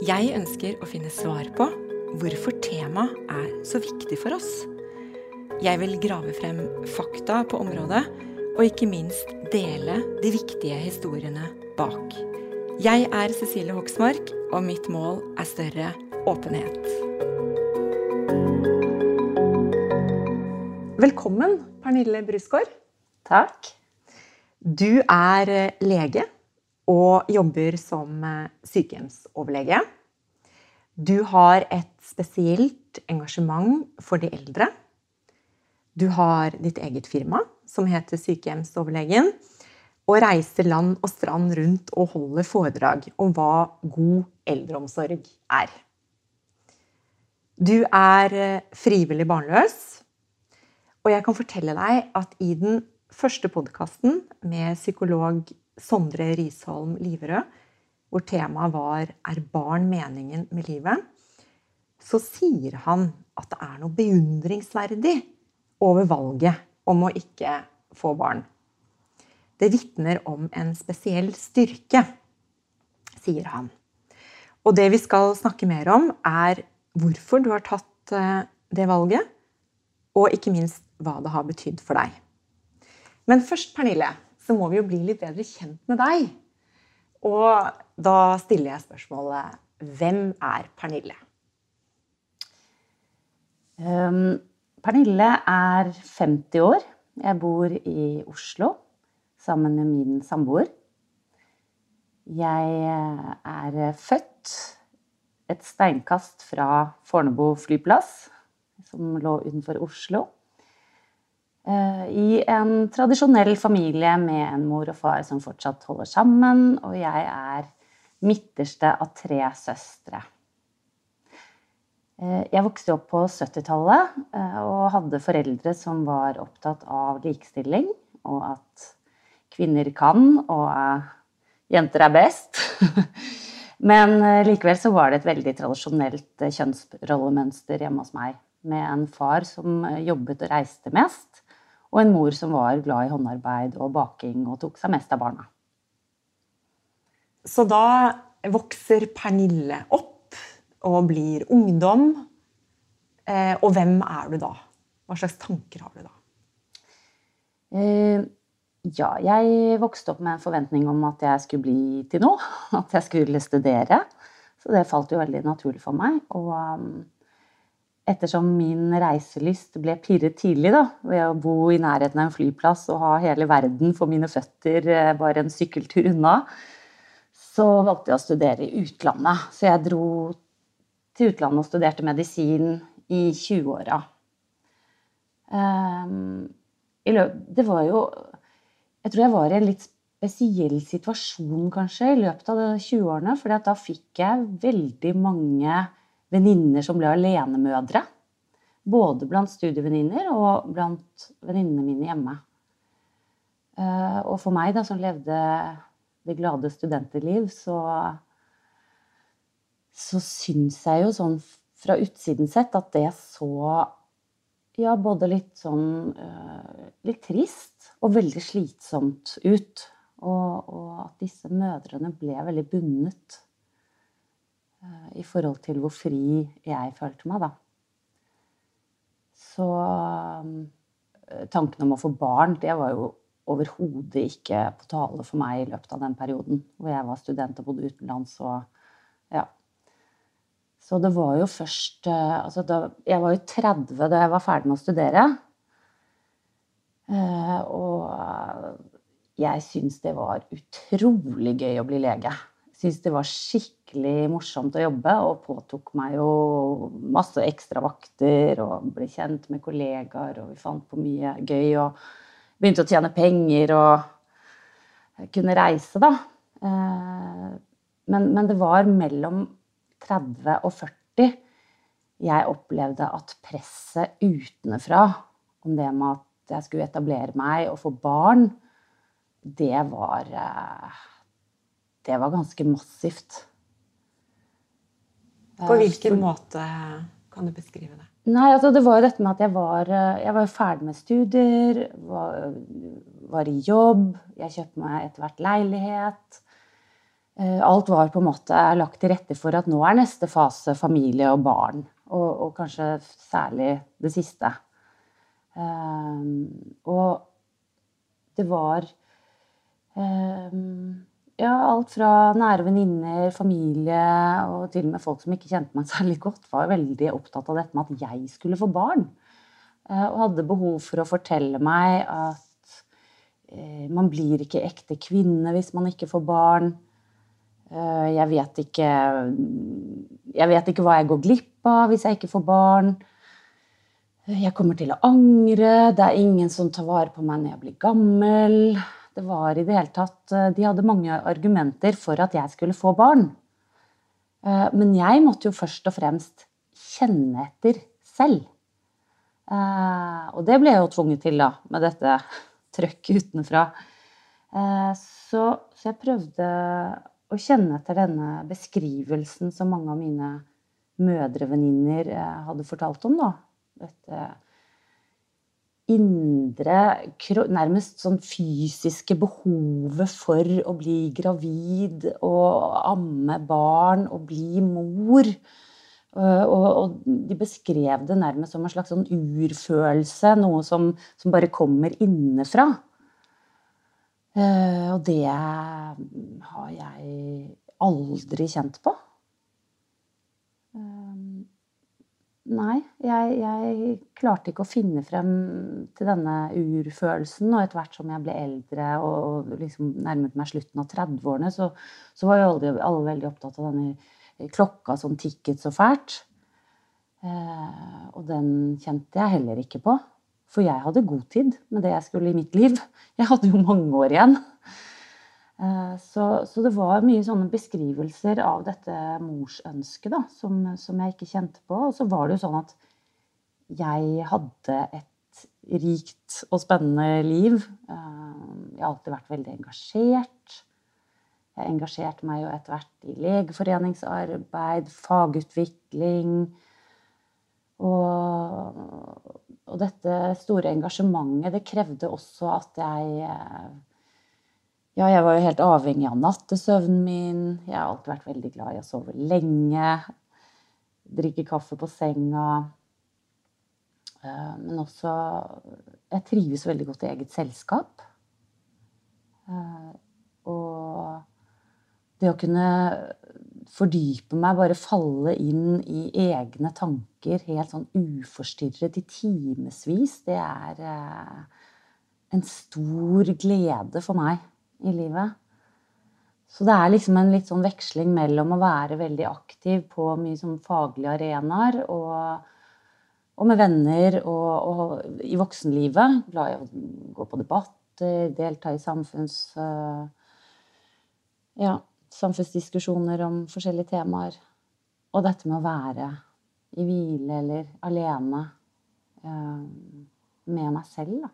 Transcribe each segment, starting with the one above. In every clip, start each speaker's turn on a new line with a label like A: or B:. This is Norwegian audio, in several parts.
A: Jeg ønsker å finne svar på hvorfor temaet er så viktig for oss. Jeg vil grave frem fakta på området, og ikke minst dele de viktige historiene bak. Jeg er Cecilie Hoksmark, og mitt mål er større åpenhet. Velkommen, Pernille Brusgaard.
B: Takk.
A: Du er lege og jobber som eh, sykehjemsoverlege. Du har et spesielt engasjement for de eldre. Du har ditt eget firma, som heter Sykehjemsoverlegen, og reiser land og strand rundt og holder foredrag om hva god eldreomsorg er. Du er eh, frivillig barnløs, og jeg kan fortelle deg at i den første podkasten med psykolog Sondre Risholm Liverød, hvor temaet var 'Er barn meningen med livet?', så sier han at det er noe beundringsverdig over valget om å ikke få barn. Det vitner om en spesiell styrke, sier han. Og det vi skal snakke mer om, er hvorfor du har tatt eh, det valget, og ikke minst hva det har betydd for deg. Men først, Pernille, så må vi jo bli litt bedre kjent med deg. Og da stiller jeg spørsmålet Hvem er Pernille?
B: Um, Pernille er 50 år. Jeg bor i Oslo sammen med min samboer. Jeg eh, er født et steinkast fra Fornebu flyplass, som lå utenfor Oslo. Eh, I en tradisjonell familie med en mor og far som fortsatt holder sammen, og jeg er midterste av tre søstre. Eh, jeg vokste opp på 70-tallet eh, og hadde foreldre som var opptatt av likestilling, og at kvinner kan, og jenter er best. Men likevel så var det et veldig tradisjonelt kjønnsrollemønster hjemme hos meg, med en far som jobbet og reiste mest, og en mor som var glad i håndarbeid og baking og tok seg mest av barna.
A: Så da vokser Pernille opp og blir ungdom. Eh, og hvem er du da? Hva slags tanker har du da?
B: Eh, ja, jeg vokste opp med en forventning om at jeg skulle bli til noe. At jeg skulle studere. Så det falt jo veldig naturlig for meg. Og um, ettersom min reiselyst ble pirret tidlig da, ved å bo i nærheten av en flyplass og ha hele verden for mine føtter eh, bare en sykkeltur unna, så valgte jeg å studere i utlandet. Så jeg dro til utlandet og studerte medisin i 20-åra. Ehm, det var jo Jeg tror jeg var i en litt spesiell situasjon, kanskje, i løpet av 20-årene. For da fikk jeg veldig mange venninner som ble alenemødre. Både blant studievenninner og blant venninnene mine hjemme. Eh, og for meg, da, som levde det glade studenterliv, så så syns jeg jo sånn fra utsiden sett at det så ja, både litt sånn uh, litt trist og veldig slitsomt ut. Og, og, at disse mødrene ble veldig bundet Eh, i forhold til hvor fri jeg følte meg, da. Så eh, tanken om å få barn, det var jo overhodet ikke på tale for meg i løpet av den perioden hvor jeg var student og bodde utenlands og ja. Så det var jo først eh, altså da, Jeg var jo 30 da jeg var ferdig med å studere. Eh, og jeg syns det var utrolig gøy å bli lege. Jeg syns det var skikkelig morsomt å jobbe, og påtok meg jo masse ekstra vakter og ble kjent med kollegaer, og vi fant på mye gøy og begynte å tjene penger og kunne reise, da. Eh, men, men det var mellom 30 og 40 jeg opplevde at presset utenfra om det med at jeg skulle etablere meg og få barn, det var eh, Det var ganske massivt.
A: På hvilken måte kan du beskrive det?
B: Nei, altså Det var jo dette med at jeg var, eh, jeg var ferdig med studier, var, var i jobb, jeg kjøpte meg etter hvert leilighet. Eh, alt var på en måte lagt til rette for at nå er neste fase familie og barn. Og, og kanskje særlig det siste. Um, og det var um, ja, alt fra nære venninner, familie og til og med folk som ikke kjente meg særlig godt, var veldig opptatt av dette med at jeg skulle få barn. Uh, og hadde behov for å fortelle meg at uh, man blir ikke ekte kvinne hvis man ikke får barn. Eh, jeg vet ikke Jeg vet ikke hva jeg går glipp av hvis jeg ikke får barn. Jeg kommer til å angre. Det er ingen som tar vare på meg når jeg blir gammel. Det var i det hele tatt eh, De hadde mange argumenter for at jeg skulle få barn. Eh, men jeg måtte jo først og fremst kjenne etter selv. Og det ble jeg jo tvunget til, da, med dette trøkket utenfra. Så, så jeg prøvde å kjenne etter denne beskrivelsen som mange av mine mødrevenninner eh, hadde fortalt om. Da. Dette indre, nærmest sånn fysiske behovet for å bli gravid og amme barn og bli mor. Eh, og, og, de beskrev det nærmest som en slags sånn urfølelse, noe som, som bare kommer innenfra. Uh, og det har jeg aldri kjent på. Nei, jeg, jeg, klarte ikke å finne frem til denne urfølelsen. Og etter hvert som jeg ble eldre og liksom nærmet meg slutten av 30-årene, så, så, var jo alle, alle, veldig opptatt av denne klokka som tikket så fælt. Eh, og den kjente jeg heller ikke på. For jeg hadde god tid med det jeg skulle i mitt liv. Jeg hadde jo mange år igjen. Eh, så, så det var mye sånne beskrivelser av dette morsønsket da, som, som, jeg ikke kjente på. Og så var det jo sånn at jeg hadde et rikt og spennende liv. Eh, jeg har alltid vært veldig engasjert. Jeg engasjerte meg jo etter hvert i legeforeningsarbeid, fagutvikling. Og og dette store engasjementet, det krevde også at jeg eh, Ja, jeg var jo helt avhengig av nattesøvnen min. Jeg har alltid vært veldig glad i å sove lenge. Drikke kaffe på senga. Eh, men også Jeg trives veldig godt i eget selskap. Eh, og det å kunne fordype meg, bare falle inn i egne tanker helt sånn uforstyrret i timevis, det er eh, en stor glede for meg i livet. Så det er liksom en litt sånn veksling mellom å være veldig aktiv på mye sånn faglige arenaer og, og, med venner og, og i voksenlivet. Glad i å gå på debatter, delta i samfunns... Uh, ja, samfunnsdiskusjoner om forskjellige temaer. Og dette med å være i hvile eller alene uh, med meg selv, da.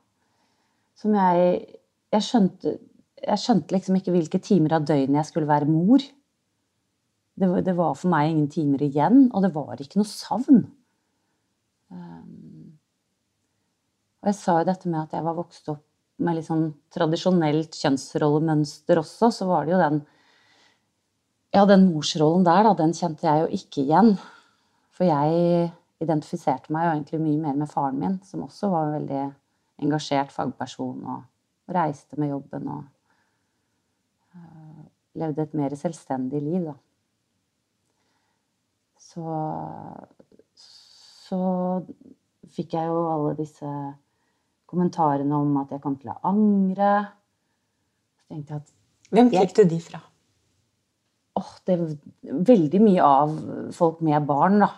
B: Som jeg Jeg skjønte, jeg skjønte liksom ikke hvilke timer av døgnet jeg skulle være mor. Det det var, for meg ingen timer igjen, og det var ikke noe savn. Um, og jeg sa jo dette med at jeg var vokst opp med litt sånn tradisjonelt kjønnsrollemønster også, så var det jo den ja, den morsrollen der, da, den kjente jeg jo ikke igjen. For jeg identifiserte meg jo egentlig mye mer med faren min, som også var en veldig engasjert fagperson og reiste med jobben og levde et mer selvstendig liv, da. Så så, fikk jeg jo alle disse kommentarene om at jeg kom til å angre. Så tenkte jeg at
A: Hvem fikk du de fra?
B: åh, det er veldig mye av folk med barn da,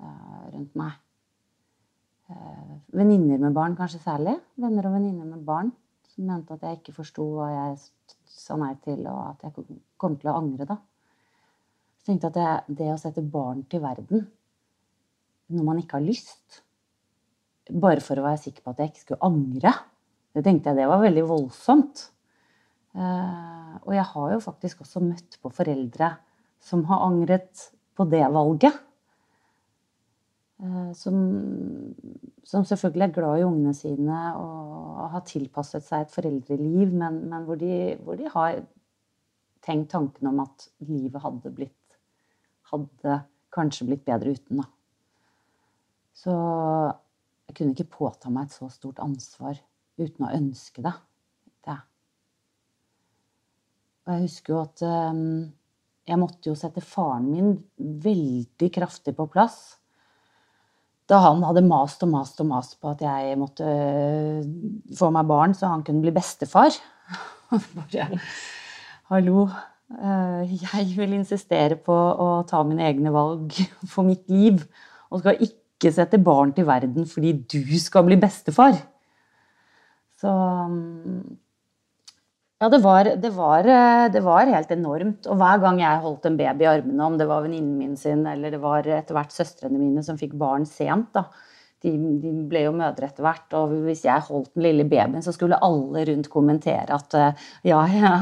B: eh, rundt meg. Eh, Venninner med barn kanskje særlig. Venner og venninner med barn som mente at jeg ikke forsto hva jeg sa nei til, og at jeg kom til å angre. da. Så tenkte jeg at det, det å sette barn til verden når man ikke har lyst, bare for å være sikker på at jeg ikke skulle angre, det tenkte jeg det var veldig voldsomt. Eh, og jeg har jo faktisk også møtt på foreldre som har angret på det valget. Eh, som, som selvfølgelig er glad i ungene sine og har tilpasset seg et foreldreliv, men, men hvor, de, hvor, de, har tenkt tanken om at livet hadde blitt Hadde kanskje blitt bedre uten, da. Så jeg kunne ikke påta meg et så stort ansvar uten å ønske det. det. Og jeg husker jo at um, jeg måtte jo sette faren min veldig kraftig på plass. Da han hadde mast og mast og mast på at jeg måtte uh, få meg barn så han kunne bli bestefar. Bare Hallo. Uh, jeg vil insistere på å ta mine egne valg for mitt liv. Og skal ikke sette barn til verden fordi du skal bli bestefar. Så ja, det var, det, var, eh, det var, helt enormt. Og hver gang jeg holdt en baby i armene, om det var venninnen min sin eller det var etter hvert søstrene mine som fikk barn sent, da. De, de ble jo mødre etter hvert. Og hvis jeg holdt den lille babyen, så skulle alle rundt kommentere at eh, ja, ja,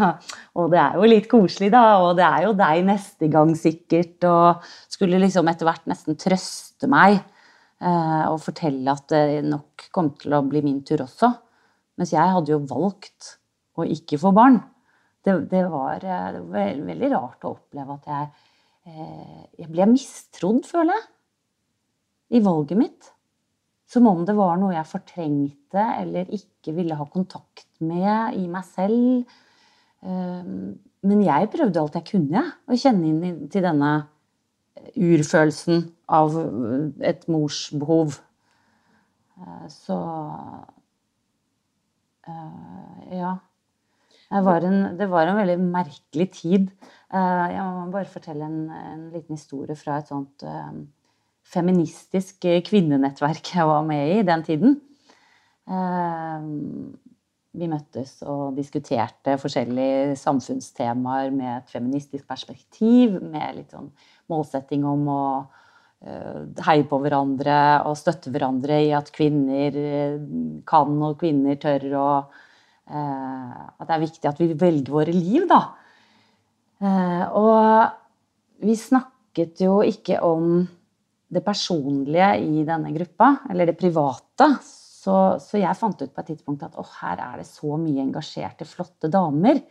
B: og det er jo litt koselig, da, og det er jo deg neste gang sikkert. Og skulle liksom etter hvert nesten trøste meg eh, og fortelle at det nok kom til å bli min tur også. Mens jeg hadde jo valgt å ikke få barn. Det, det, var, eh, det, var, veldig rart å oppleve at jeg, eh, jeg ble mistrodd, føler jeg, i valget mitt. Som om det var noe jeg fortrengte eller ikke ville ha kontakt med i meg selv. Eh, men jeg prøvde alt jeg kunne, å kjenne inn til denne urfølelsen av et morsbehov. Så Ja. Var, en, det var en veldig merkelig tid. Eh, jeg må bare fortelle en, en liten historie fra et sånt um, feministisk kvinnenettverk jeg var med i den tiden. Vi møttes og diskuterte forskjellige samfunnstemaer med et feministisk perspektiv, med litt sånn målsetting om å heie på hverandre og støtte hverandre i at kvinner kan og kvinner tør Eh, at det er viktig at vi velger våre liv, da. Eh, og vi snakket jo ikke om det personlige i denne gruppa, eller det private. Så, så jeg fant ut på et tidspunkt at å, her er det så mye engasjerte, flotte damer.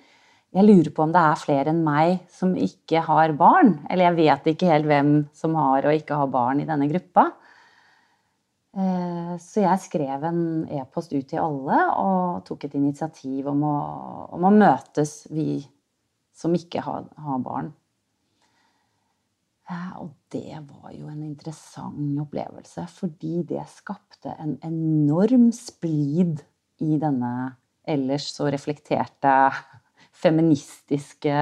B: Jeg lurer på om det er flere enn meg som ikke har barn. Eller jeg vet ikke helt hvem som har og ikke har barn i denne gruppa. Eh, så jeg skrev en e-post ut til alle og tok et initiativ om å, om å møtes, vi som ikke har, har, barn. Eh, og det var jo en interessant opplevelse, fordi det skapte en enorm splid i denne ellers så reflekterte feministiske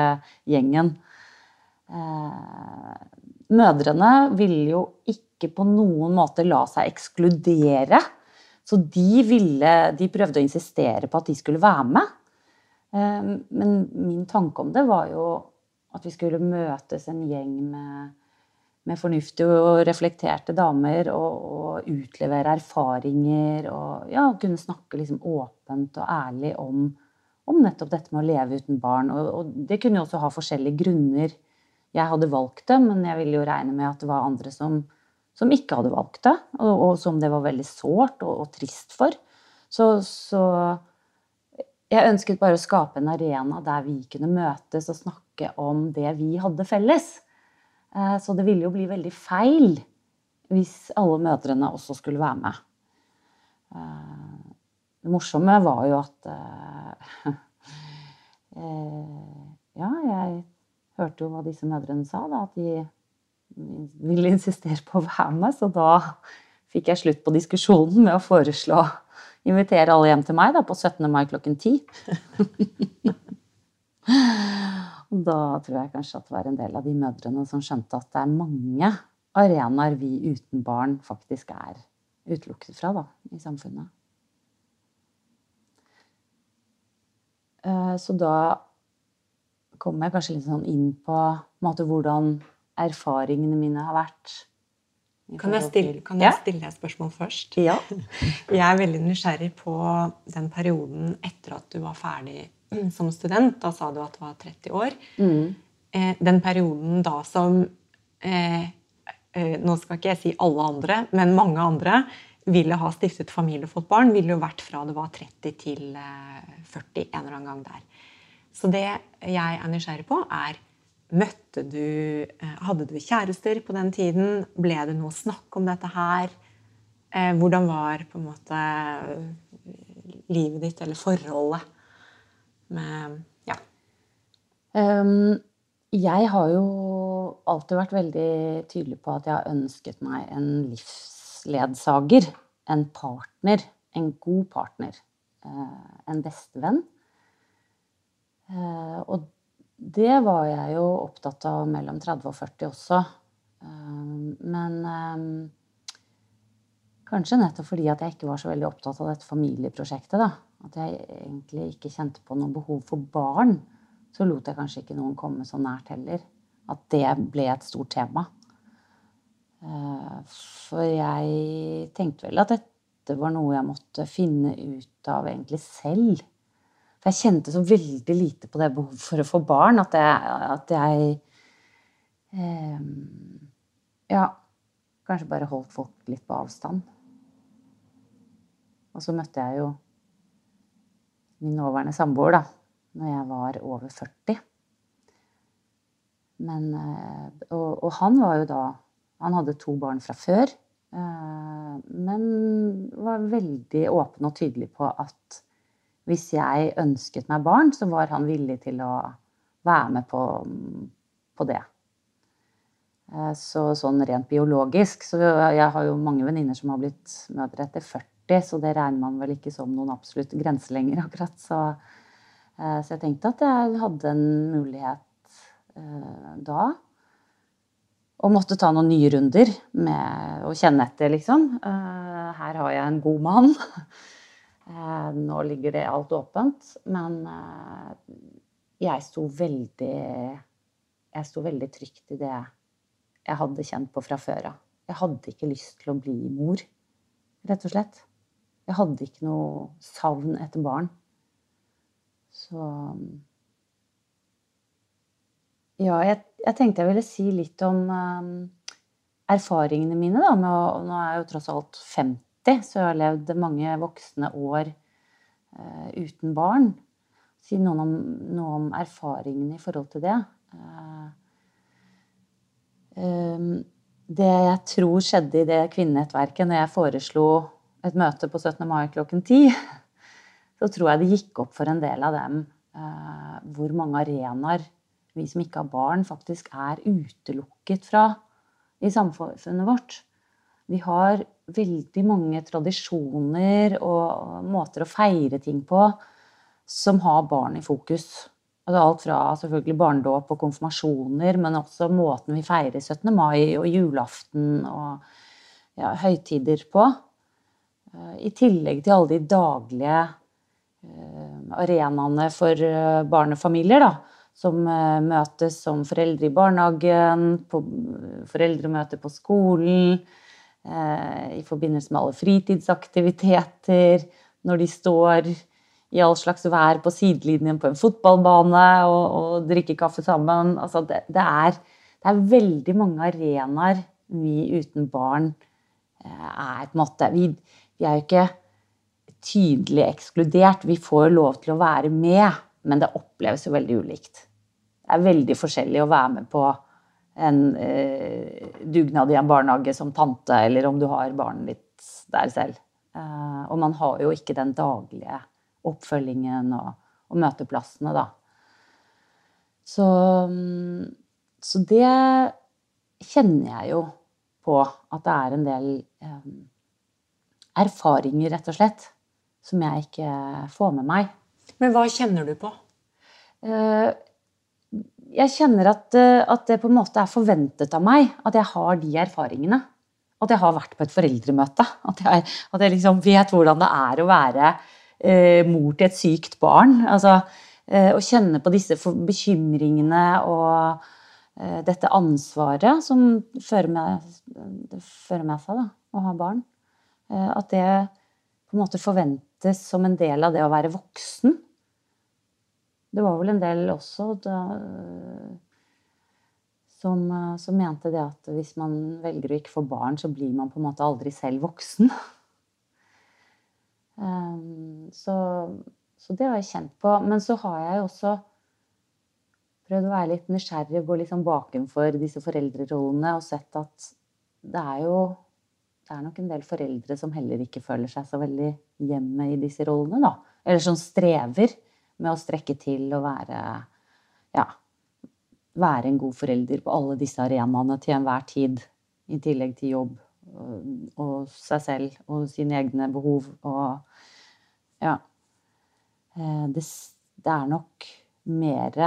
B: gjengen. Mødrene ville jo ikke på noen måte la seg ekskludere. Så de, ville, de prøvde å insistere på at de skulle være med. Eh, men min tanke om det var jo at vi skulle møtes en gjeng med, med fornuftige og reflekterte damer og, og, utlevere erfaringer og ja, kunne snakke liksom åpent og ærlig om, om, nettopp dette med å leve uten barn. Og, og, det kunne jo også ha forskjellige grunner. Jeg hadde valgt det, men jeg ville jo regne med at det var andre som som ikke hadde valgt det, og, og som det var veldig sårt og, og trist for. Så, så, jeg ønsket bare å skape en arena der vi kunne møtes og snakke om det vi hadde felles. Eh, så det ville jo bli veldig feil hvis alle mødrene også skulle være med. Eh, det morsomme var jo at eh, Ja, jeg hørte jo hva disse mødrene sa, da, at de ville insistere på å være med, så da fikk jeg slutt på diskusjonen med å foreslå invitere alle hjem til meg da, på 17. mai klokken 10. da tror jeg kanskje at det var en del av de mødrene som skjønte at det er mange arenaer vi uten barn faktisk er utelukket fra da, i samfunnet. Eh, så da kommer jeg kanskje litt sånn inn på, på måte, hvordan erfaringene mine har vært.
A: Kan jeg, stille, kan jeg stille deg et spørsmål først?
B: Ja.
A: Jeg er veldig nysgjerrig på den perioden etter at du var ferdig som student. Da sa du at du var 30 år.
B: Mm.
A: Eh, den perioden da som eh, eh, Nå skal ikke jeg si alle andre, men mange andre ville ha stiftet familie og fått barn, ville jo vært fra du var 30 til 40 eh, en eller annen gang der. Så det jeg er nysgjerrig på, er Møtte du eh, Hadde du kjærester på den tiden? Ble det noe snakk om dette her? Eh, hvordan var på en måte livet ditt, eller forholdet med Ja.
B: Um, jeg har jo alltid vært veldig tydelig på at jeg har ønsket meg en livsledsager. En partner. En god partner. En bestevenn. Og det var jeg jo opptatt av mellom 30 og 40 også. Ehm, men ehm, kanskje nettopp fordi at jeg ikke var så veldig opptatt av dette familieprosjektet. da. At jeg egentlig ikke kjente på noe behov for barn. Så lot jeg kanskje ikke noen komme så nært heller. At det ble et stort tema. For jeg tenkte vel at dette var noe jeg måtte finne ut av egentlig selv. For jeg kjente så veldig lite på det behovet for å få barn at jeg, at jeg eh, Ja, kanskje bare holdt folk litt på avstand. Og så møtte jeg jo min nåværende samboer da når jeg var over 40. Men, eh, og, og, han var jo da Han hadde to barn fra før. Eh, men var veldig åpen og tydelig på at hvis jeg ønsket meg barn, så var han villig til å være med på, på det. Eh, så sånn rent biologisk Så jeg har jo mange venninner som har blitt mødre etter 40, så det regner man vel ikke som noen absolutt grense lenger, akkurat. Så, eh, så, jeg tenkte at jeg hadde en mulighet eh, da. Og måtte ta noen nye runder med å kjenne etter, liksom. Her har jeg en god mann. Eh, nå ligger det alt åpent, men eh, jeg sto veldig Jeg sto veldig trygt i det jeg hadde kjent på fra før av. Jeg hadde ikke lyst til å bli mor, rett og slett. Jeg hadde ikke noe savn etter barn. Så Ja, jeg, jeg tenkte jeg ville si litt om um, erfaringene mine, da. Å, nå er jeg jo tross alt 50 så jeg har levd mange voksne år uh, uten barn. Si noe om, noe om erfaringene i forhold til det. Uh, um, det jeg tror skjedde i det kvinnenettverket når jeg foreslo et møte på 17. mai klokken 10, så tror jeg det gikk opp for en del av dem uh, hvor mange arenaer vi som ikke har barn, faktisk er utelukket fra i samfunnet vårt. Vi har veldig mange tradisjoner og måter å feire ting på som har barn i fokus. Altså alt fra selvfølgelig barnedåp og konfirmasjoner, men også måten vi feirer 17. mai og julaften og ja, høytider på. Eh, I tillegg til alle de daglige eh, arenaene for eh, barnefamilier, da. Som møtes som foreldre i barnehagen, på foreldremøter på skolen i forbindelse med alle fritidsaktiviteter, når de står i all slags vær på sidelinjen på en fotballbane og, og drikker kaffe sammen. Altså det, det, er, det, er, veldig mange arenaer vi uten barn eh, er på en måte vi, vi, er jo ikke tydelig ekskludert. Vi får lov til å være med, men det oppleves jo veldig ulikt. Det er veldig forskjellig å være med på en eh, dugnad i en barnehage som tante, eller om du har barnet ditt der selv. Eh, og man har jo ikke den daglige oppfølgingen og, og møteplassene, da. Så, så det kjenner jeg jo på at det er en del eh, erfaringer, rett og slett, som jeg ikke får med meg.
A: Men hva kjenner du på?
B: Eh, jeg kjenner at, eh, at, det på en måte er forventet av meg at jeg har de erfaringene. At jeg har vært på et foreldremøte. At jeg, at jeg liksom vet hvordan det er å være eh, mor til et sykt barn. Altså, eh, å kjenne på disse bekymringene og eh, dette ansvaret som fører meg, fører seg da, å ha barn. Eh, at det på en måte forventes som en del av det å være voksen. Det var vel en del også da, som, som, mente det at hvis man velger å ikke få barn, så blir man på en måte aldri selv voksen. Um, så, så, det har jeg kjent på. Men så har jeg også prøvd å være litt nysgjerrig og gå liksom bakenfor disse foreldrerollene og sett at det er jo det er nok en del foreldre som heller ikke føler seg så veldig hjemme i disse rollene, da. Eller som strever med å strekke til og være ja, være en god forelder på alle disse arenaene til enhver tid. I tillegg til jobb og seg selv og sine egne behov og Ja. Eh, det, det er nok mer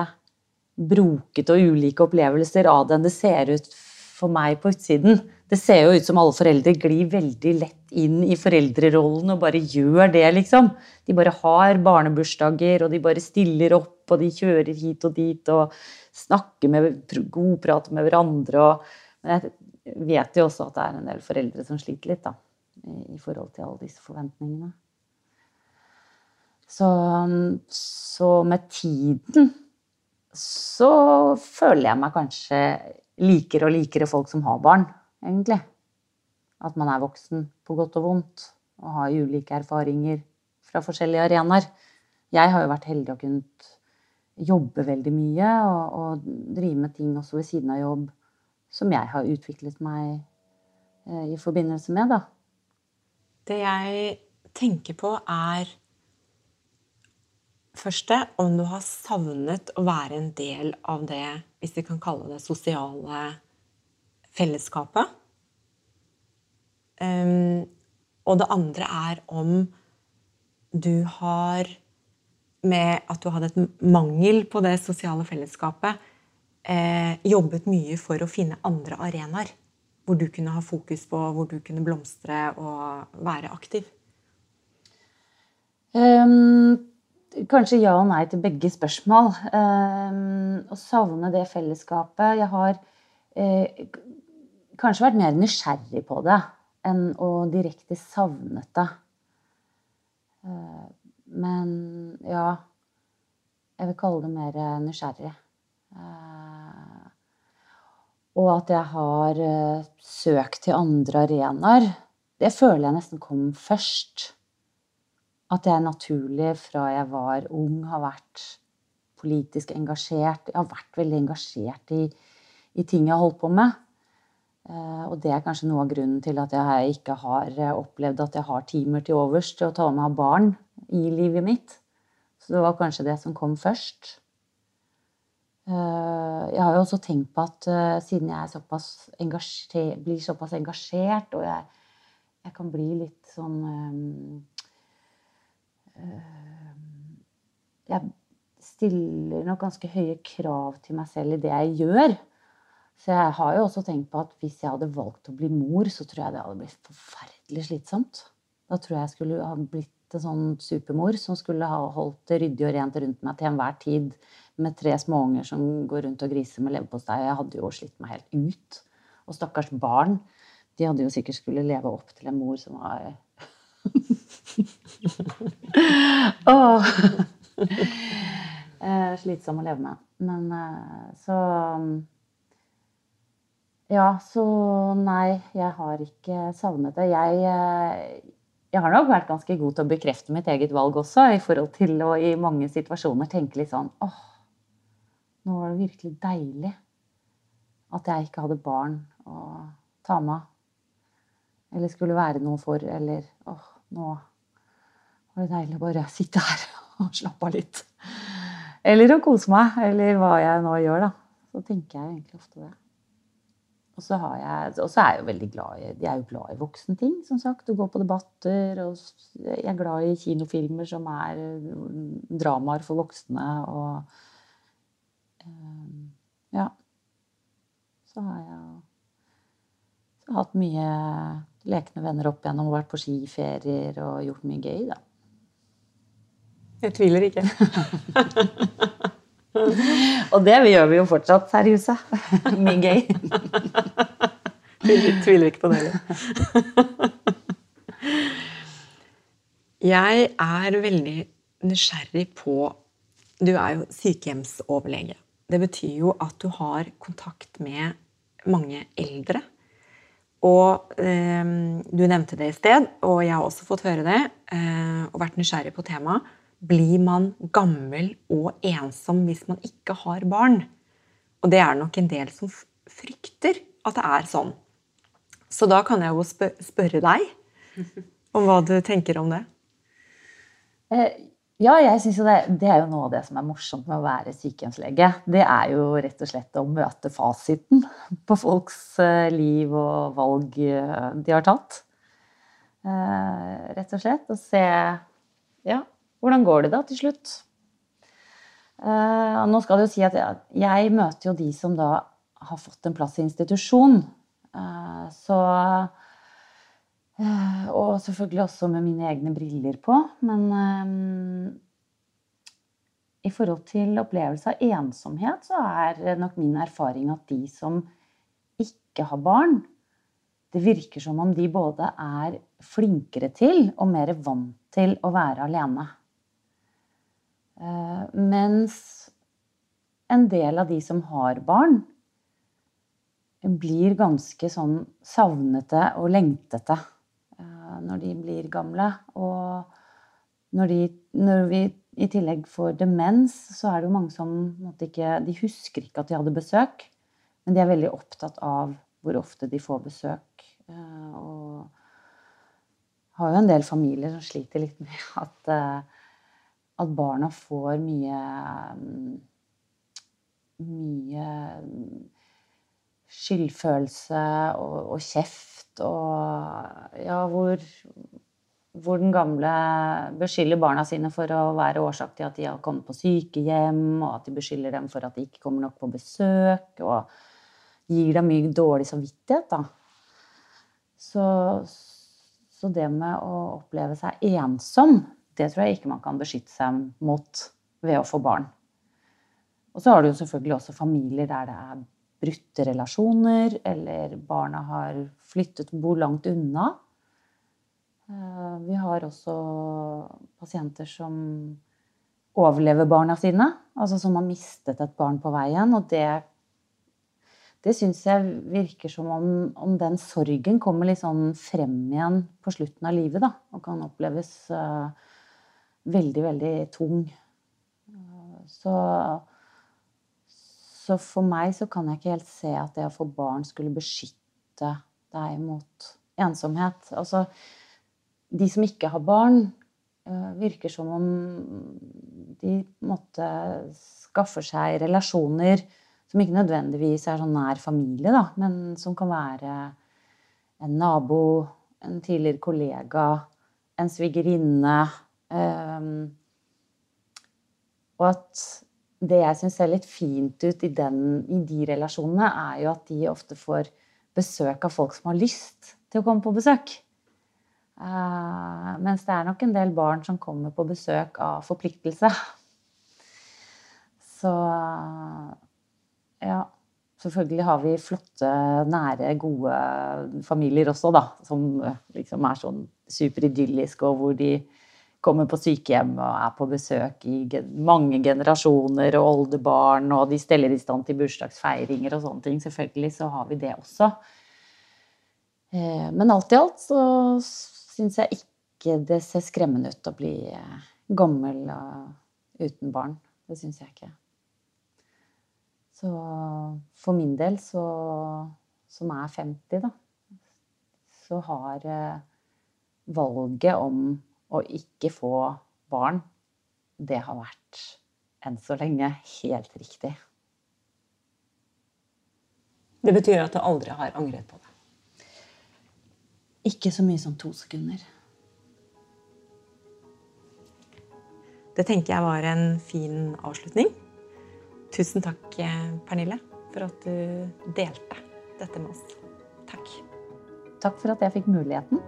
B: brokete og ulike opplevelser av det enn det ser ut for meg på utsiden. Det ser jo ut som alle foreldre glir veldig lett inn i foreldrerollen og bare gjør det, liksom. De bare har barnebursdager, og de bare stiller opp, og de kjører hit og dit og snakker med godprater med hverandre. Og, men jeg vet jo også at det er en del foreldre som sliter litt, da. I forhold til alle disse forventningene. Så, så med tiden så føler jeg meg kanskje likere og likere folk som har barn, egentlig. At man er voksen på godt og vondt og har ulike erfaringer fra forskjellige arenaer. Jeg har jo vært heldig å kunne jobbe veldig mye og, og, drive med ting også ved siden av jobb som jeg har utviklet meg eh, i forbindelse med, da.
A: Det jeg tenker på, er første om du har savnet å være en del av det, hvis vi kan kalle det sosiale fellesskapet. Um, og det andre er om du har Med at du hadde et mangel på det sosiale fellesskapet, eh, jobbet mye for å finne andre arenaer hvor du kunne ha fokus på, hvor du kunne blomstre og være aktiv.
B: Um Kanskje ja og nei til begge spørsmål. Um, å savne det fellesskapet Jeg har eh, kanskje vært mer nysgjerrig på det enn å direkte savnet det. Uh, men ja Jeg vil kalle det mer nysgjerrig. Uh, og at jeg har uh, søkt til andre arenaer, det føler jeg nesten kom først at jeg naturlig fra jeg var ung har vært politisk engasjert. Jeg har vært veldig engasjert i, i ting jeg har holdt på med. Uh, og det er kanskje noe av grunnen til at jeg ikke har eh, opplevd at jeg har timer til overs til å ta meg av barn i livet mitt. Så det var kanskje det som kom først. Uh, jeg har jo også tenkt på at siden jeg såpass blir såpass engasjert, og jeg, jeg, kan bli litt sånn Eh, jeg stiller nok ganske høye krav til meg selv i det jeg gjør. Så jeg har jo også tenkt på at hvis jeg hadde valgt å bli mor, så tror jeg det hadde blitt forferdelig slitsomt. Da tror jeg jeg skulle ha blitt en sånn supermor som skulle ha holdt det ryddig og rent rundt meg til enhver tid med tre småunger som går rundt og griser med leverpostei. Jeg hadde jo slitt meg helt ut. Og stakkars barn. De hadde jo sikkert skulle leve opp til en mor som var oh. Slitsom å leve med. Men eh, så Ja, så nei, jeg har ikke savnet det. Jeg, eh, jeg har nok vært ganske god til å bekrefte mitt eget valg også, i forhold til å i mange situasjoner tenke litt sånn åh, nå var det virkelig deilig at jeg ikke hadde barn å ta med. Eller skulle være noe for, eller åh, nå var det deilig å bare sitte her og slappe av litt. Eller å kose meg, eller hva jeg nå gjør, da. Så tenker jeg egentlig ofte det. Og så, har jeg, og så er jeg jo veldig glad i Jeg er jo glad i voksenting, som sagt. Å gå på debatter. Og jeg er glad i kinofilmer som er dramaer for voksne. Og ja. Så har jeg så har hatt mye lekne venner opp igjennom og vært på skiferier og gjort mye gøy, da.
A: Jeg tviler ikke.
B: og det gjør vi jo fortsatt her i huset. mye gøy.
A: tviler, ikke på det heller. Jeg er veldig nysgjerrig på Du er jo sykehjemsoverlege. Det betyr jo at du har kontakt med mange eldre og eh, du nevnte det i sted, og jeg har også fått høre det eh, og vært nysgjerrig på temaet. Blir man gammel og ensom hvis man ikke har barn? Og det er nok en del som frykter at det er sånn. Så da kan jeg jo spørre deg om hva du tenker om det.
B: Eh, ja, jeg synes jo det, det, er jo noe av det som er morsomt med å være sykehjemslege. Det er jo rett og slett å møte fasiten på folks eh, liv og valg eh, de har tatt. Rett og slett. Og se ja, hvordan går det da til slutt. Nå skal det jo si at jeg møter jo de som da har fått en plass i institusjon. Så uh, og selvfølgelig også med mine egne briller på. Men i forhold til opplevelse av ensomhet, så er nok min erfaring at de som ikke har barn, det virker som om de både er flinkere til og mer vant til å være alene. Uh, mens en del av de som har barn, blir ganske sånn savnete og lengtete når de blir gamle. Og når, de, når vi i tillegg får demens, så er det jo mange som ikke De husker ikke at de hadde besøk, men de er veldig opptatt av hvor ofte de får besøk. Eh, og har jo en del familier som sliter litt med at, eh, at barna får mye mye skyldfølelse og, og kjeft og ja, hvor, hvor den gamle beskylder barna sine for å være årsak til at de har kommet på sykehjem, og at de beskylder dem for at de ikke kommer nok på besøk, og gir dem mye dårlig samvittighet, da. Så, så det med å oppleve seg ensom, det tror jeg ikke man kan beskytte seg mot ved å få barn. Og så har du jo selvfølgelig også familier der det er brutte relasjoner, eller barna har flyttet, bor langt unna. Eh, vi har også pasienter som overlever barna sine, altså som har mistet et barn på veien. Og det, det syns jeg virker som om, om, den sorgen kommer litt sånn frem igjen på slutten av livet, da. Og kan oppleves uh, veldig, veldig tung. Så så for meg så kan jeg ikke helt se at det å få barn skulle beskytte deg mot ensomhet. Altså, de som ikke har barn, eh, virker som om de måtte skaffe seg relasjoner som ikke nødvendigvis er sånn nær familie, da, men som kan være en nabo, en tidligere kollega, en svigerinne. Um, og at det jeg syns ser litt fint ut i, den, i, de relasjonene, er jo at de ofte får besøk av folk som har lyst til å komme på besøk. Uh, mens det er nok en del barn som kommer på besøk av forpliktelse. Så ja. Selvfølgelig har vi flotte, nære, gode familier også, da. Som liksom er sånn superidylliske, og hvor de kommer på sykehjem og er på besøk i mange generasjoner og oldebarn, og de steller i stand til bursdagsfeiringer og sånne ting. Selvfølgelig så har vi det også. Eh, men alt i alt så syns jeg ikke det ser skremmende ut å bli eh, gammel uten barn. Det syns jeg ikke. Så for min del, så, som er 50, da, så har eh, valget om å ikke få barn, det har vært enn så lenge helt riktig.
A: Det betyr at du aldri har angret på det?
B: Ikke så mye som to sekunder.
A: Det tenker jeg var en fin avslutning. Tusen takk, Pernille, for at du delte dette med oss. Takk.
B: Takk for at jeg fikk muligheten.